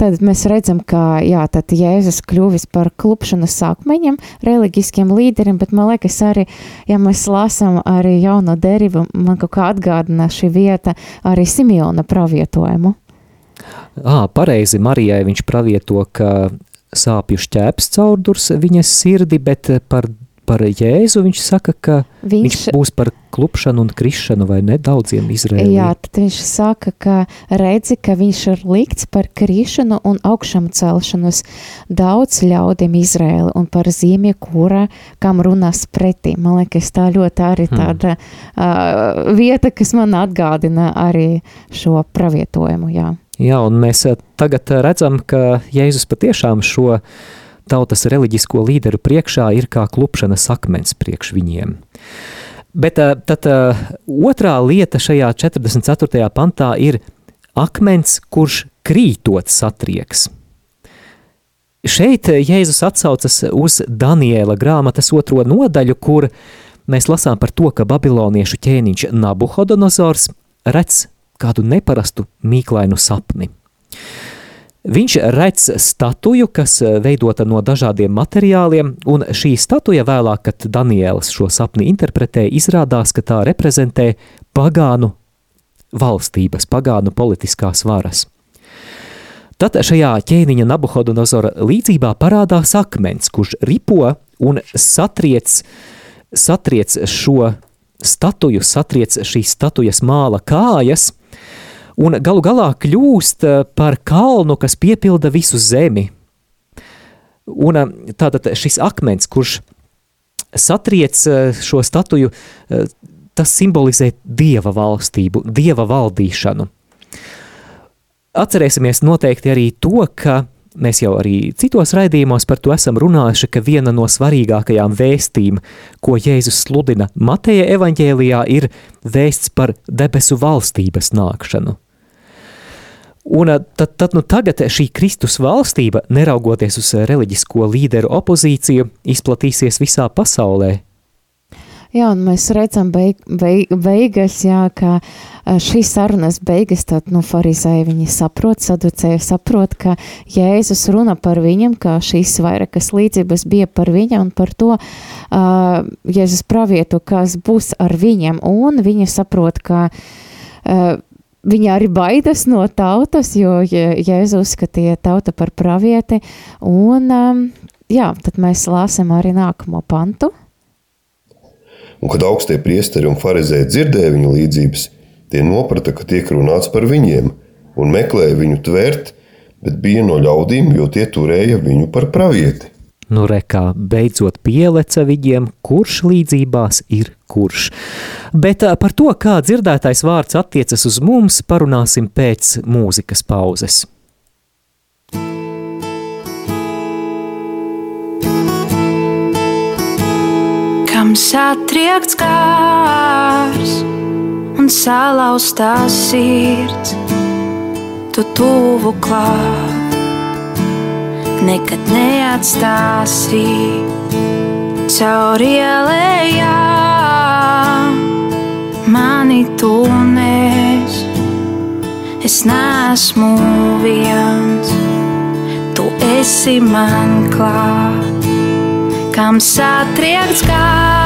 Tad mēs redzam, ka jā, Jēzus kļuvis par klupšanas sākmeņiem, reliģiskiem līderiem, bet man liekas, arī, ja mēs lasām arī jauno derību, man kaut kā atgādina šī vieta arī Simeona pravietojumu. Ā, pareizi Marijai viņš pravieto, ka sāpju šķēps caurdurs viņas sirdi, bet par par Jēzu viņš saka, ka viņš, viņš būs par klupšanu un krišanu vai ne daudziem Izraēliem. Jā, tad viņš saka, ka redzi, ka viņš ir likts par krišanu un augšam celšanos daudz ļaudiem Izraēli un par zīmju, kura, kam runās pretī. Man liekas, tā ļoti arī hmm. tāda hmm. uh, vieta, kas man atgādina arī šo pravietojumu, jā. Jā, un mēs tagad redzam, ka Jēzus patiešām šo uh, tautas reliģisko līderu priekšā ir kā klupšanas akmens priekš viņiem. Bet tad otrā lieta šajā 44. pantā ir akmens, kurš krītot satrieks. Šeit Jēzus atsaucas uz Daniela grāmatas otro nodaļu, kur mēs lasām par to, ka babiloniešu ķēniņš Nabuhodonozors redz kādu neparastu mīklainu sapni. Viņš redz statuju, kas eh, veidota no dažādiem materiāliem, un šī statuja vēlāk, kad Daniels šo sapni interpretē, izrādās, ka tā reprezentē pagānu valstības, pagānu politiskās varas. Tad šajā ķēniņa Nabuhodonozora līdzībā parādās akmens, kurš ripo un satriec, satriec šo statuju, satriec šīs statujas māla kājas – un galu galā kļūst eh, par kalnu, kas piepilda visu zemi. Un eh, tātad šis akmens, kurš satriec eh, šo statuju, tas simbolizē dieva valstību, dieva valdīšanu. Atcerēsimies noteikti arī to, ka mēs jau arī citos raidījumos par to esam runājuši, ka viena no svarīgākajām vēstīm, ko Jēzus sludina Mateja evaņģēlijā, ir vēsts par debesu valstības nākšanu. Un tad, tad nu tagad šī Kristus valstība, neraugoties uz reliģisko līderu opozīciju, izplatīsies visā pasaulē, Jā, un mēs redzam beig, beig, beigas, jā, ka šīs sarunas beigas, tad, nu, farizēji viņi saprot, saducēji saprot, ka Jēzus runa par viņam, ka šīs vairākas līdzības bija par viņam un par to uh, Jēzus pravietu, kas būs ar viņam, un viņi saprot, ka uh, Viņa arī baidās no tautas, jo Jēzus uzskatīja tauta par pravieti. Un, um, jā, tad mēs lāsam arī nākamo pantu un kad augstie priesteri un farizēji dzirdēja viņa līdzības, tie noprata, ka tiek runāts par viņiem, un meklēja viņu tvērt, bet bija no ļaudīm, jo tie turēja viņu par pravieti. Nu, rekā beidzot pieleca viņiem, kurš līdzībās ir kurš. Bet par to, kā dzirdētais vārds attiecas uz mums, parunāsim pēc mūzikas pauzes. Kam satriekts kārs un salauztā sirds, tu tuvu klāt, nekad neatstāsi caur ielējām. Mani tu nes, es neesmu viens, tu esi man klāt kam satriekts kārs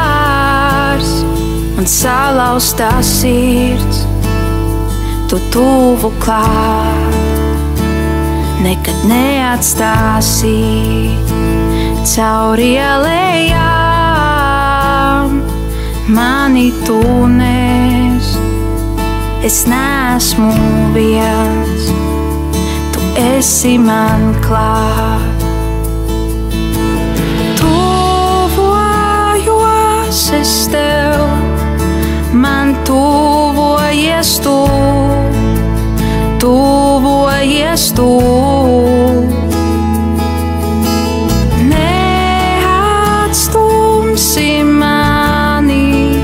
un salauztā sirds, tu tuvu klāt, nekad neatstāsi cauri ielējām, mani tu nes, es neesmu viens, tu esi man klāt. es tev, man tuvojies tu, tuvojies tu. Neatstumsi mani,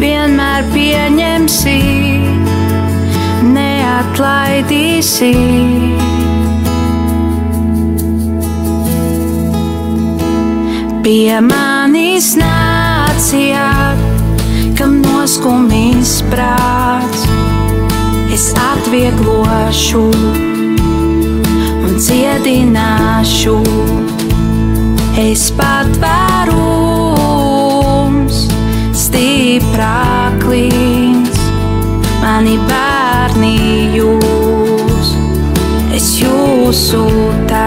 vienmēr pieņemsi, neatlaidīsi. Pie manis nācijā, kam noskumīs prāts, es atvieglošu un dziedināšu. Es patvērums, stiprāklīns, mani bērni jūs, es jūsu tēvs.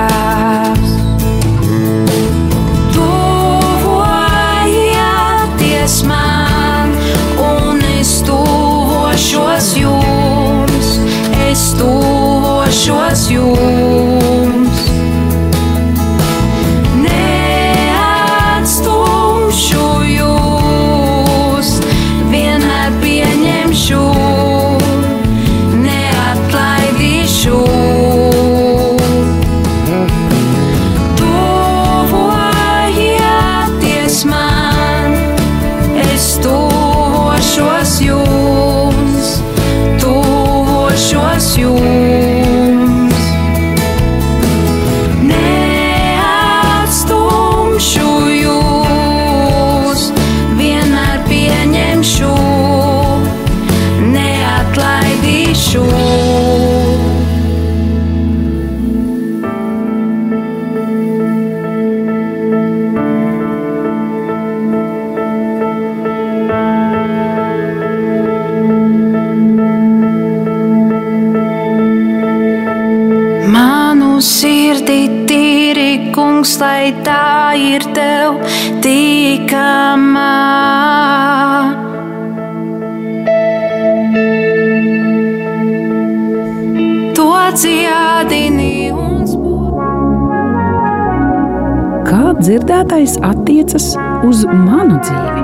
teiktais attiecas uz manu dzīvi.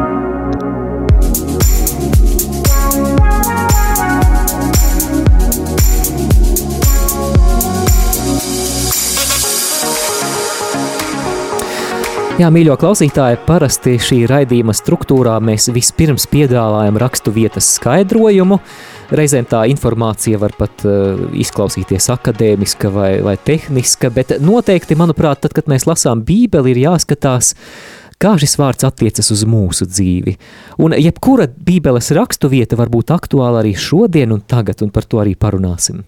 Jā, mīļo klausītāji, parasti šī raidījuma struktūrā mēs vispirms piedāvājam rakstu vietas skaidrojumu, uh, Reizēm tā informācija var pat uh, izklausīties akadēmiska vai, vai tehniska, bet noteikti, manuprāt, tad, kad mēs lasām Bībeli, ir jāskatās, kā šis vārds attiecas uz mūsu dzīvi. Un jebkura Bībeles rakstu vieta var būt aktuāla arī šodien un tagad, un par to arī parunāsim.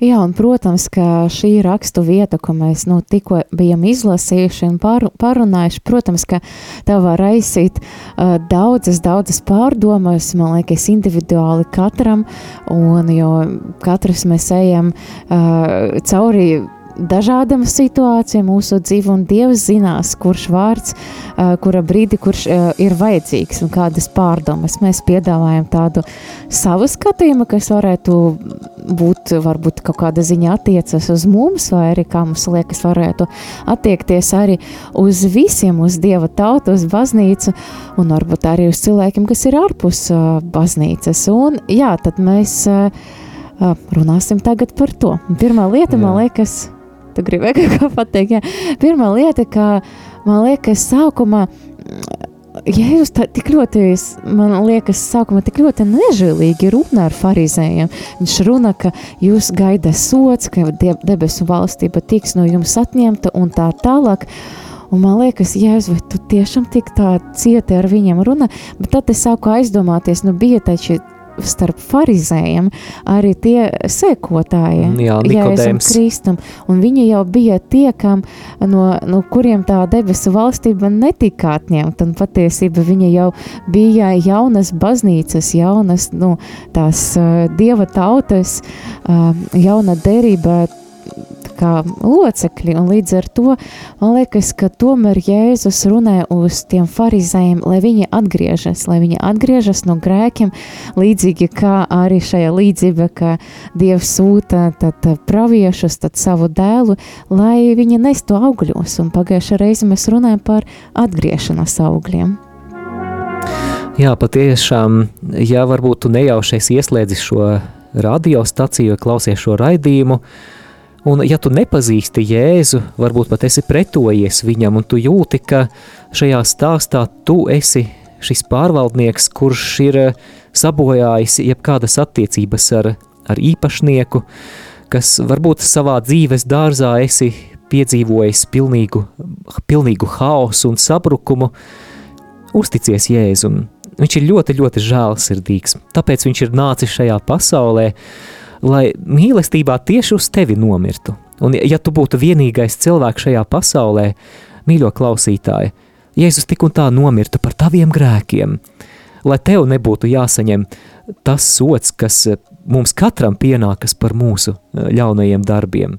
Jā, un, protams, ka šī rakstu vieta, ko mēs nu, tikko bijām izlasījuši un par, parunājuši, protams, ka tā var raisīt uh, daudzas, daudzas pārdomas, man liekas, individuāli katram, un jo katrs mēs ejam uh, cauri dažādām situācijām mūsu dzīve, un Dievs zinās, kurš vārds, kura brīdi, kurš ir vajadzīgs un kādas pārdomas. Mēs piedāvājam tādu savu skatījumu, kas varētu būt, varbūt kaut kāda ziņa attiecas uz mums, vai arī, kā mums liekas, varētu attiekties arī uz visiem, uz Dieva tautu, uz baznīcu, un varbūt arī uz cilvēkiem, kas ir ārpus baznīcas. Un jā, tad mēs runāsim tagad par to. Pirmā lieta, jā. man liekas, Tu gribēji kaut ko pateikt. Jā. Pirmā lieta, ka man liekas, sākumā. Jēzus tā, tik ļoti, man liekas, sākumā tik ļoti nežēlīgi runā ar farizējiem. Viņš runā, ka jūs gaida sots, ka debesu valstība tiks no jums atņemta un tā tālāk. Un man liekas, Jēzus, vai tu tiešām tik tā cieti ar viņiem runā, bet tad es sāku aizdomāties, nu bija taču starp farizējiem arī tie sekotāji, Jā, Jēzum Kristum, un viņi jau bija tie, kam, no, no kuriem tā debesu valstība netika atņemta, un patiesība viņa jau bija jaunas baznīcas, jaunas, nu, tās uh, dieva tautas, uh, jauna derība, kā locekļi, un līdz ar to man liekas, ka tomēr Jēzus runē uz tiem farizējiem, lai viņi atgriežas, lai viņi atgriežas no grēkiem, līdzīgi kā arī šajā līdzība, ka Dievs sūta tad praviešus, tad savu dēlu, lai viņi nestu augļos, un pagājušā reize mēs runājam par atgriešanās augļiem. Jā, patiešām, ja varbūt tu nejaušies ieslēdzi šo radiostaciju, klausies šo raidījumu, uh, Un, ja tu nepazīsti Jēzu, varbūt pat esi pretojies viņam, un tu jūti, ka šajā stāstā tu esi šis pārvaldnieks, kurš ir eh, sabojājis jebkādas attiecības ar, ar īpašnieku, kas varbūt savā dzīves dārzā esi piedzīvojis pilnīgu, pilnīgu haosu un sabrukumu, uzticies Jēzum. Viņš ir ļoti, ļoti žēlsirdīgs, tāpēc viņš ir nācis šajā pasaulē, lai mīlestībā tieši uz tevi nomirtu. Un ja tu būtu vienīgais cilvēks šajā pasaulē, mīļo klausītāji, Jēzus tik un tā nomirtu par taviem grēkiem, lai tev nebūtu jāsaņem tas sots, kas mums katram pienākas par mūsu eh, ļaunajiem darbiem.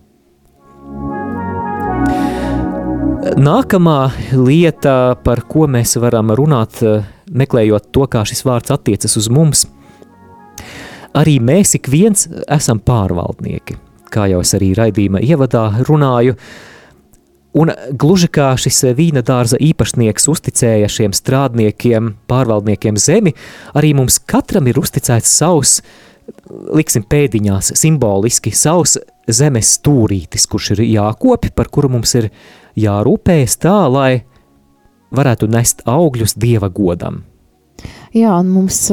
Nākamā lieta, par ko mēs varam runāt, eh, meklējot to, kā šis vārds attiecas uz mums – Arī mēs ik viens esam pārvaldnieki, kā jau es arī raidījuma ievadā runāju, un gluži kā šis vīna dārza īpašnieks uzticēja šiem strādniekiem, pārvaldniekiem zemi, arī mums katram ir uzticēts savs, liksim pēdiņās, simboliski savs zemes stūrītis, kurš ir jākopi, par kuru mums ir jārūpējas tā, lai varētu nest augļus Dieva godam. Jā, un mums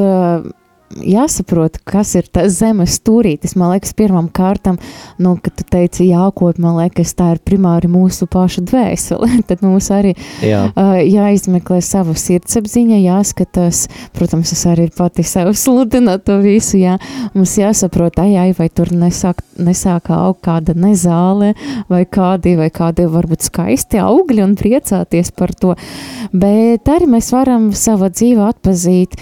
jāsaprot, kas ir tas zemes stūrītis. Man liekas, pirmam kārtam, nu, kad tu teici jākop, man liekas, tā ir primāri mūsu pašu dvēsele. *laughs* Tad mums arī Jā. uh, jāizmeklē savu sirdsapziņa, jāskatās, protams, es arī pati sev sludinu to visu, jā. Mums jāsaprot, ai, ai, vai tur nesāk, nesāk augt kāda nezāle, vai kādi, vai kādi varbūt skaisti augļi un priecāties par to. Bet arī mēs varam savu dzīvi atpazīt,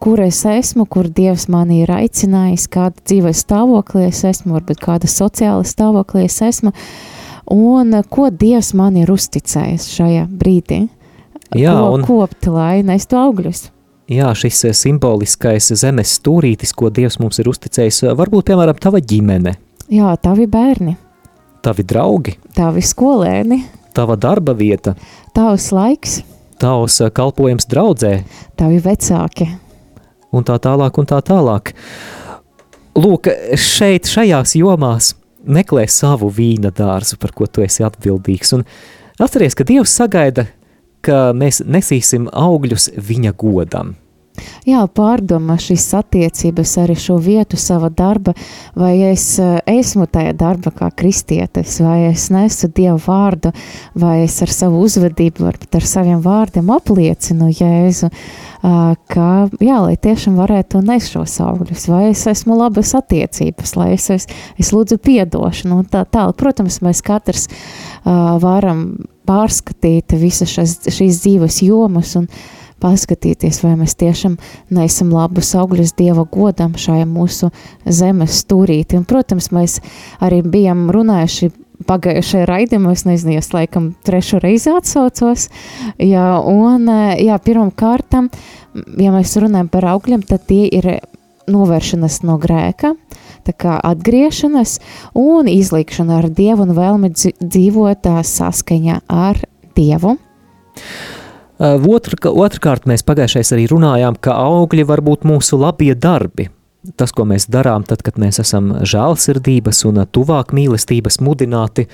kur es esmu, kur Dievs mani ir aicinājis, kāda dzīves stāvoklī es esmu, varbūt kāda sociāla stāvoklī es esmu, un uh, ko Dievs man ir uzticējis šajā brīdī. Jā, ko un... kopt, lai nestu augļus. Jā, šis simboliskais zemes stūrītis, ko Dievs mums ir uzticējis, varbūt, piemēram, tava ģimene. Jā, tavi bērni. Tavi draugi. Tavi skolēni. Tava darba vieta. Tavs laiks tavs eh, kalpojums draudzē. Tavi vecāki. Un tā tālāk, un tā tālāk. Lūk, šeit, šajās jomās meklē savu vīna dārzu, par ko tu esi atbildīgs. Un atceries, ka Dievs sagaida ka mēs nesīsim augļus viņa godam. Jā, pārdomā šīs attiecības arī šo vietu sava darba, vai es eh, esmu tajā darba kā kristietis, vai es nesu Dievu vārdu, vai es ar savu uzvedību, varbūt ar saviem vārdiem apliecinu Jēzu, ka, jā, lai tiešām varētu nest šos augļus, vai es esmu labas attiecības, lai es, es, es lūdzu piedošanu un tā tālāk. Protams, mēs katrs uh, varam pārskatīt visas šīs dzīves jomas un paskatīties, vai mēs tiešām neesam labus augļus Dieva godam šajā mūsu zemes stūrīti. Un, protams, mēs arī bijām runājuši pagājušajā raidījumā, es nezinu, es laikam trešo reizi atsaucos, jā, un, jā, pirmam kārtam, ja mēs runājam par augļiem, tad tie ir novēršanas no grēka, tā kā atgriešanas un izlikšana ar Dievu un vēlmi dzīvot saskaņā ar Dievu. Otr, otrkārt, mēs pagājušais arī runājām, ka augļi var būt mūsu labie darbi. Tas, ko mēs darām, tad, kad mēs esam žēlsirdības un tuvāk mīlestības mudināti,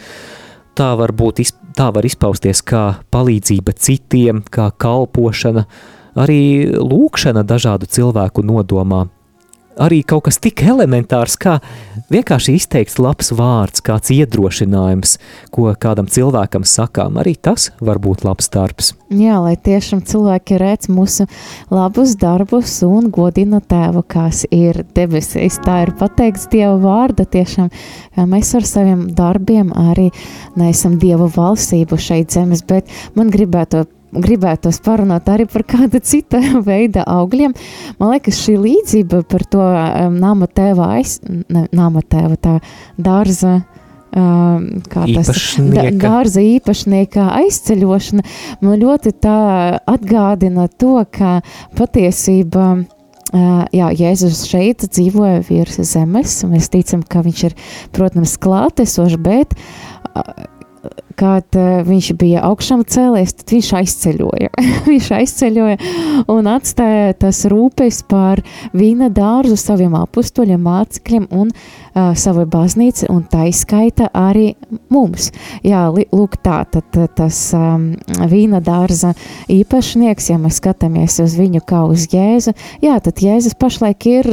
tā var, būt, tā var izpausties kā palīdzība citiem, kā kalpošana, arī lūkšana dažādu cilvēku nodomā arī kaut kas tik elementārs, kā vienkārši izteikts labs vārds, kāds iedrošinājums, ko kādam cilvēkam sakām. Arī tas var būt labs darbs. Jā, lai tiešām cilvēki redz mūsu labus darbus un godina tēvu, kas ir debesīs. Tā ir pateikts Dieva vārda tiešām, ka mēs ar saviem darbiem arī neesam Dieva valstību šeit zemes, bet man gribētu gribētos parunāt arī par kāda cita *laughs* veida augļiem. Man liekas, šī līdzība par to um, nama tēva aiz, ne, nama tēva tā dārza. Um, kā tas dārza īpašnieka aizceļošana man ļoti tā atgādina to, ka patiesībā Uh, jā, Jēzus šeit dzīvoja virs zemes. Mēs ticam, ka viņš ir, protams, klātesošs, bet uh, kad uh, viņš bija augšām cēlies, tad viņš aizceļoja. *laughs* viņš aizceļoja un atstāja tas rūpes par vīna dārzu saviem apstuļiem, mācekļiem un uh, savai baznīcai, un tā izskaita arī mums. Jā, lūk, tā tad tas um, vīna dārza īpašnieks, ja mēs skatāmies uz viņu kā uz Jēzu, jā, tad Jēzus pašlaik ir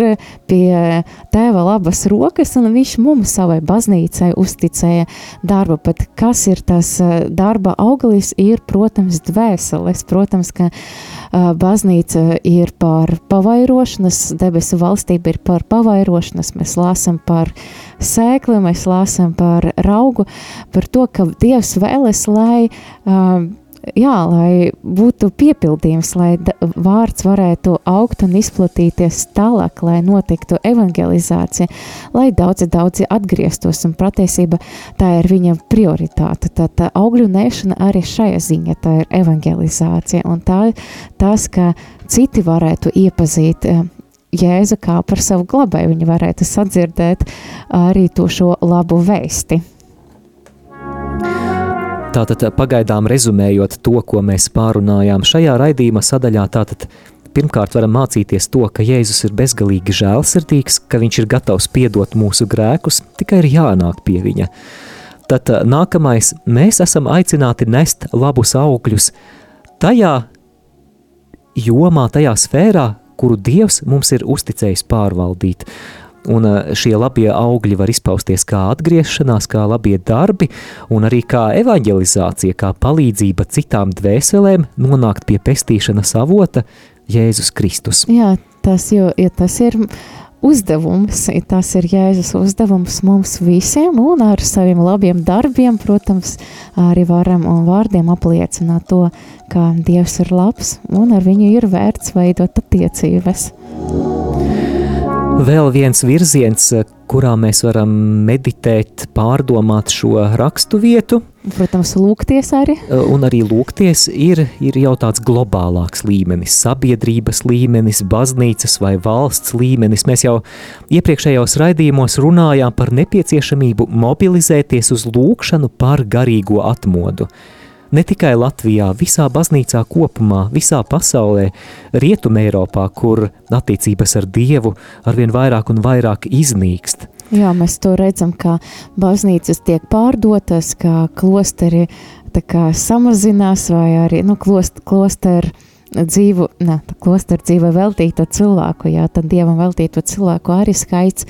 pie tēva labas rokas, un viņš mums savai baznīcai uzticēja darbu, bet kas ir tas eh, darba auglis ir, protams, dvēseles. Protams, ka uh, baznīca ir par pavairošanas, debesu valstība ir par pavairošanas. Mēs lāsam par sēkli, mēs lāsam par raugu, par to, ka Dievs vēlas, lai uh, jā, lai būtu piepildījums, lai vārds varētu augt un izplatīties tālāk, lai notiktu evangelizācija, lai daudzi, daudzi atgrieztos, un patiesība tā ir viņa prioritāte. Tā, tā augļu nēšana arī šajā ziņā, tā ir evangelizācija, un tā, tas, ka citi varētu iepazīt eh, Jēzu kā par savu glabēju, viņi varētu sadzirdēt arī to šo labu vēsti. Tātad pagaidām rezumējot to, ko mēs pārunājām šajā raidījuma sadaļā, tātad pirmkārt varam mācīties to, ka Jēzus ir bezgalīgi žēlsirdīgs, ka viņš ir gatavs piedot mūsu grēkus, tikai ir jānāk pie viņa. Tad nākamais, mēs esam aicināti nest labus augļus tajā jomā, tajā sfērā, kuru Dievs mums ir uzticējis pārvaldīt. Un eh, šie labie augļi var izpausties kā atgriešanās, kā labie darbi, un arī kā evanģelizācija, kā palīdzība citām dvēselēm nonākt pie pestīšanas avota Jēzus Kristus. Jā, tas, jo, ja tas ir uzdevums, tas ir Jēzus uzdevums mums visiem, un ar saviem labiem darbiem, protams, arī varam un vārdiem apliecināt to, ka Dievs ir labs, un ar viņu ir vērts veidot attiecības. Vēl viens virziens, kurā mēs varam meditēt, pārdomāt šo rakstu vietu. Protams, lūgties arī. Un arī lūgties ir, ir jau tāds globālāks līmenis, sabiedrības līmenis, baznīcas vai valsts līmenis. Mēs jau iepriekšējos raidījumos runājām par nepieciešamību mobilizēties uz lūgšanu par garīgo atmodu ne tikai Latvijā, visā baznīcā kopumā, visā pasaulē, Rietumē Eiropā, kur attiecības ar Dievu arvien vairāk un vairāk iznīkst. Jā, mēs to redzam, ka baznīcas tiek pārdotas, ka klosteri kā, samazinās, vai arī nu, klost, klosteru dzīvu, ne, klosteru dzīvē veltīto cilvēku, jā, tad dievam veltīto cilvēku arī skaits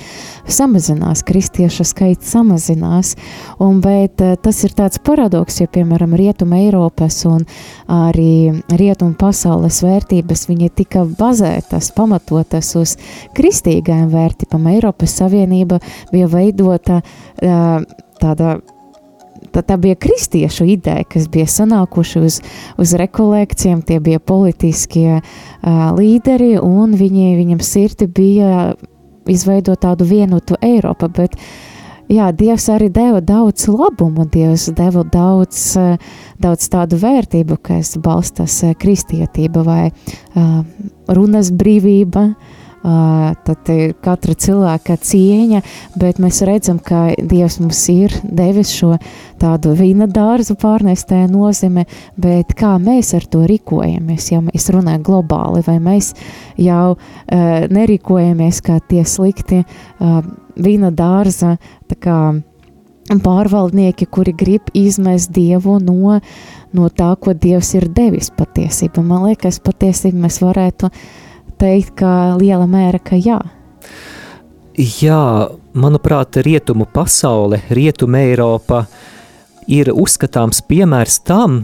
samazinās, kristiešu skaits samazinās, un, bet eh, tas ir tāds paradoks, jo, piemēram, rietuma Eiropas un arī rietuma pasaules vērtības, viņi tika bazētas, pamatotas uz kristīgajām vērtībām. Eiropas Savienība bija veidota eh, tāda tā, tā bija kristiešu ideja, kas bija sanākuši uz, uz rekolekcijām, tie bija politiskie uh, līderi, un viņi, viņam sirdi bija izveidot tādu vienotu Eiropu, bet jā, Dievs arī deva daudz labumu, Dievs deva daudz, daudz tādu vērtību, kas balstās kristietība vai uh, runas brīvība, uh, tad ir katra cilvēka cieņa, bet mēs redzam, ka Dievs mums ir devis šo tādu vīna dārzu pārnestē nozīme, bet kā mēs ar to rīkojamies, ja mēs runājam globāli, vai mēs jau uh, nerīkojamies kā tie slikti uh, vīna dārza, kā pārvaldnieki, kuri grib izmest Dievu no, no tā, ko Dievs ir devis patiesība. Man liekas, patiesība mēs varētu uh, teikt, ka liela mēra, ka jā. Jā, manuprāt, rietumu pasaule, rietumu Eiropa ir uzskatāms piemērs tam,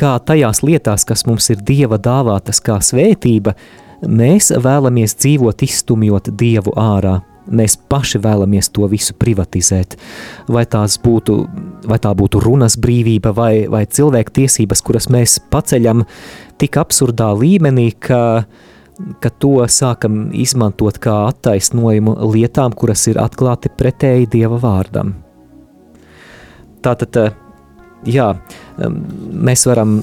kā tajās lietās, kas mums ir Dieva dāvātas kā svētība, mēs vēlamies dzīvot izstumjot Dievu ārā. Mēs paši vēlamies to visu privatizēt. Vai, būtu, vai tā būtu runas brīvība vai, vai cilvēku tiesības, kuras mēs paceļam tik absurdā līmenī, ka uh, ka to sākam izmantot kā attaisnojumu lietām, kuras ir atklāti pretēji Dieva vārdam. Tātad, jā, mēs varam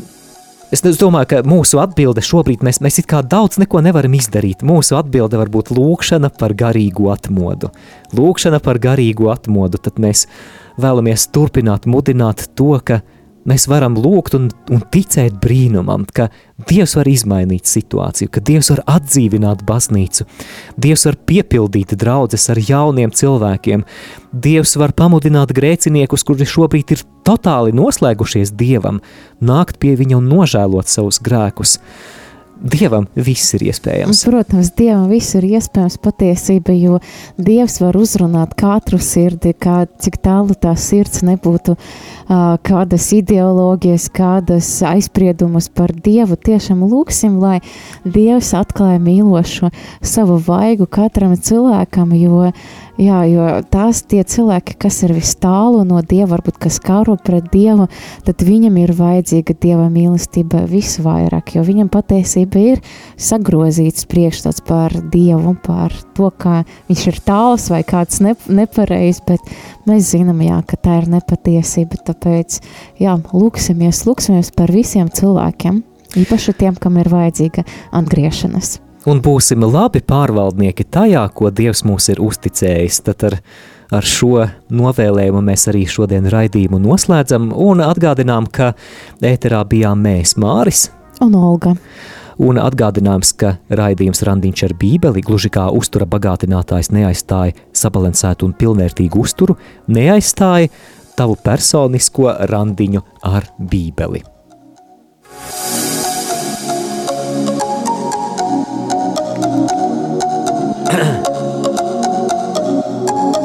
Es domāju, ka mūsu atbilde šobrīd mēs, mēs it kā daudz neko nevaram izdarīt. Mūsu atbilde var būt lūkšana par garīgu atmodu. Lūkšana par garīgu atmodu, tad mēs vēlamies turpināt mudināt to, ka mēs varam lūgt un, un ticēt brīnumam, ka Dievs var izmainīt situāciju, ka Dievs var atdzīvināt baznīcu, Dievs var piepildīt draudzes ar jauniem cilvēkiem, Dievs var pamudināt grēciniekus, kuri šobrīd ir totāli noslēgušies Dievam, nākt pie viņa un nožēlot savus grēkus. Dievam viss ir iespējams. Protams, Dievam viss ir iespējams patiesība, jo Dievs var uzrunāt katru sirdi, kā, cik tālu tā sirds nebūtu, uh, kādas ideoloģijas, kādas aizspriedumus par Dievu. Tiešām lūksim, lai Dievs atklāja mīlošo savu vaigu katram cilvēkam, jo Jā, jo tās tie cilvēki, kas ir vis tālu no Dieva, varbūt kas karo pret Dievu, tad viņam ir vajadzīga Dieva mīlestība visvairāk, jo viņam patiesība ir sagrozīts priekšstats par Dievu par to, kā viņš ir tāls vai kāds ne, nepareizs, bet mēs zinām, jā, ka tā ir nepatiesība, tāpēc, jā, lūksimies, lūksimies par visiem cilvēkiem, īpaši tiem, kam ir vajadzīga atgriešanās un būsim labi pārvaldnieki tajā, ko Dievs mūs ir uzticējis. Tad ar, ar šo novēlējumu mēs arī šodien raidījumu noslēdzam un atgādinām, ka ēterā bijām mēs Māris un Olga. Un atgādinājums, ka raidījums Randiņš ar Bībeli, gluži kā uztura bagātinātājs, neaizstāja sabalansētu un pilnvērtīgu uzturu, neaizstāja tavu personisko randiņu ar Bībeli.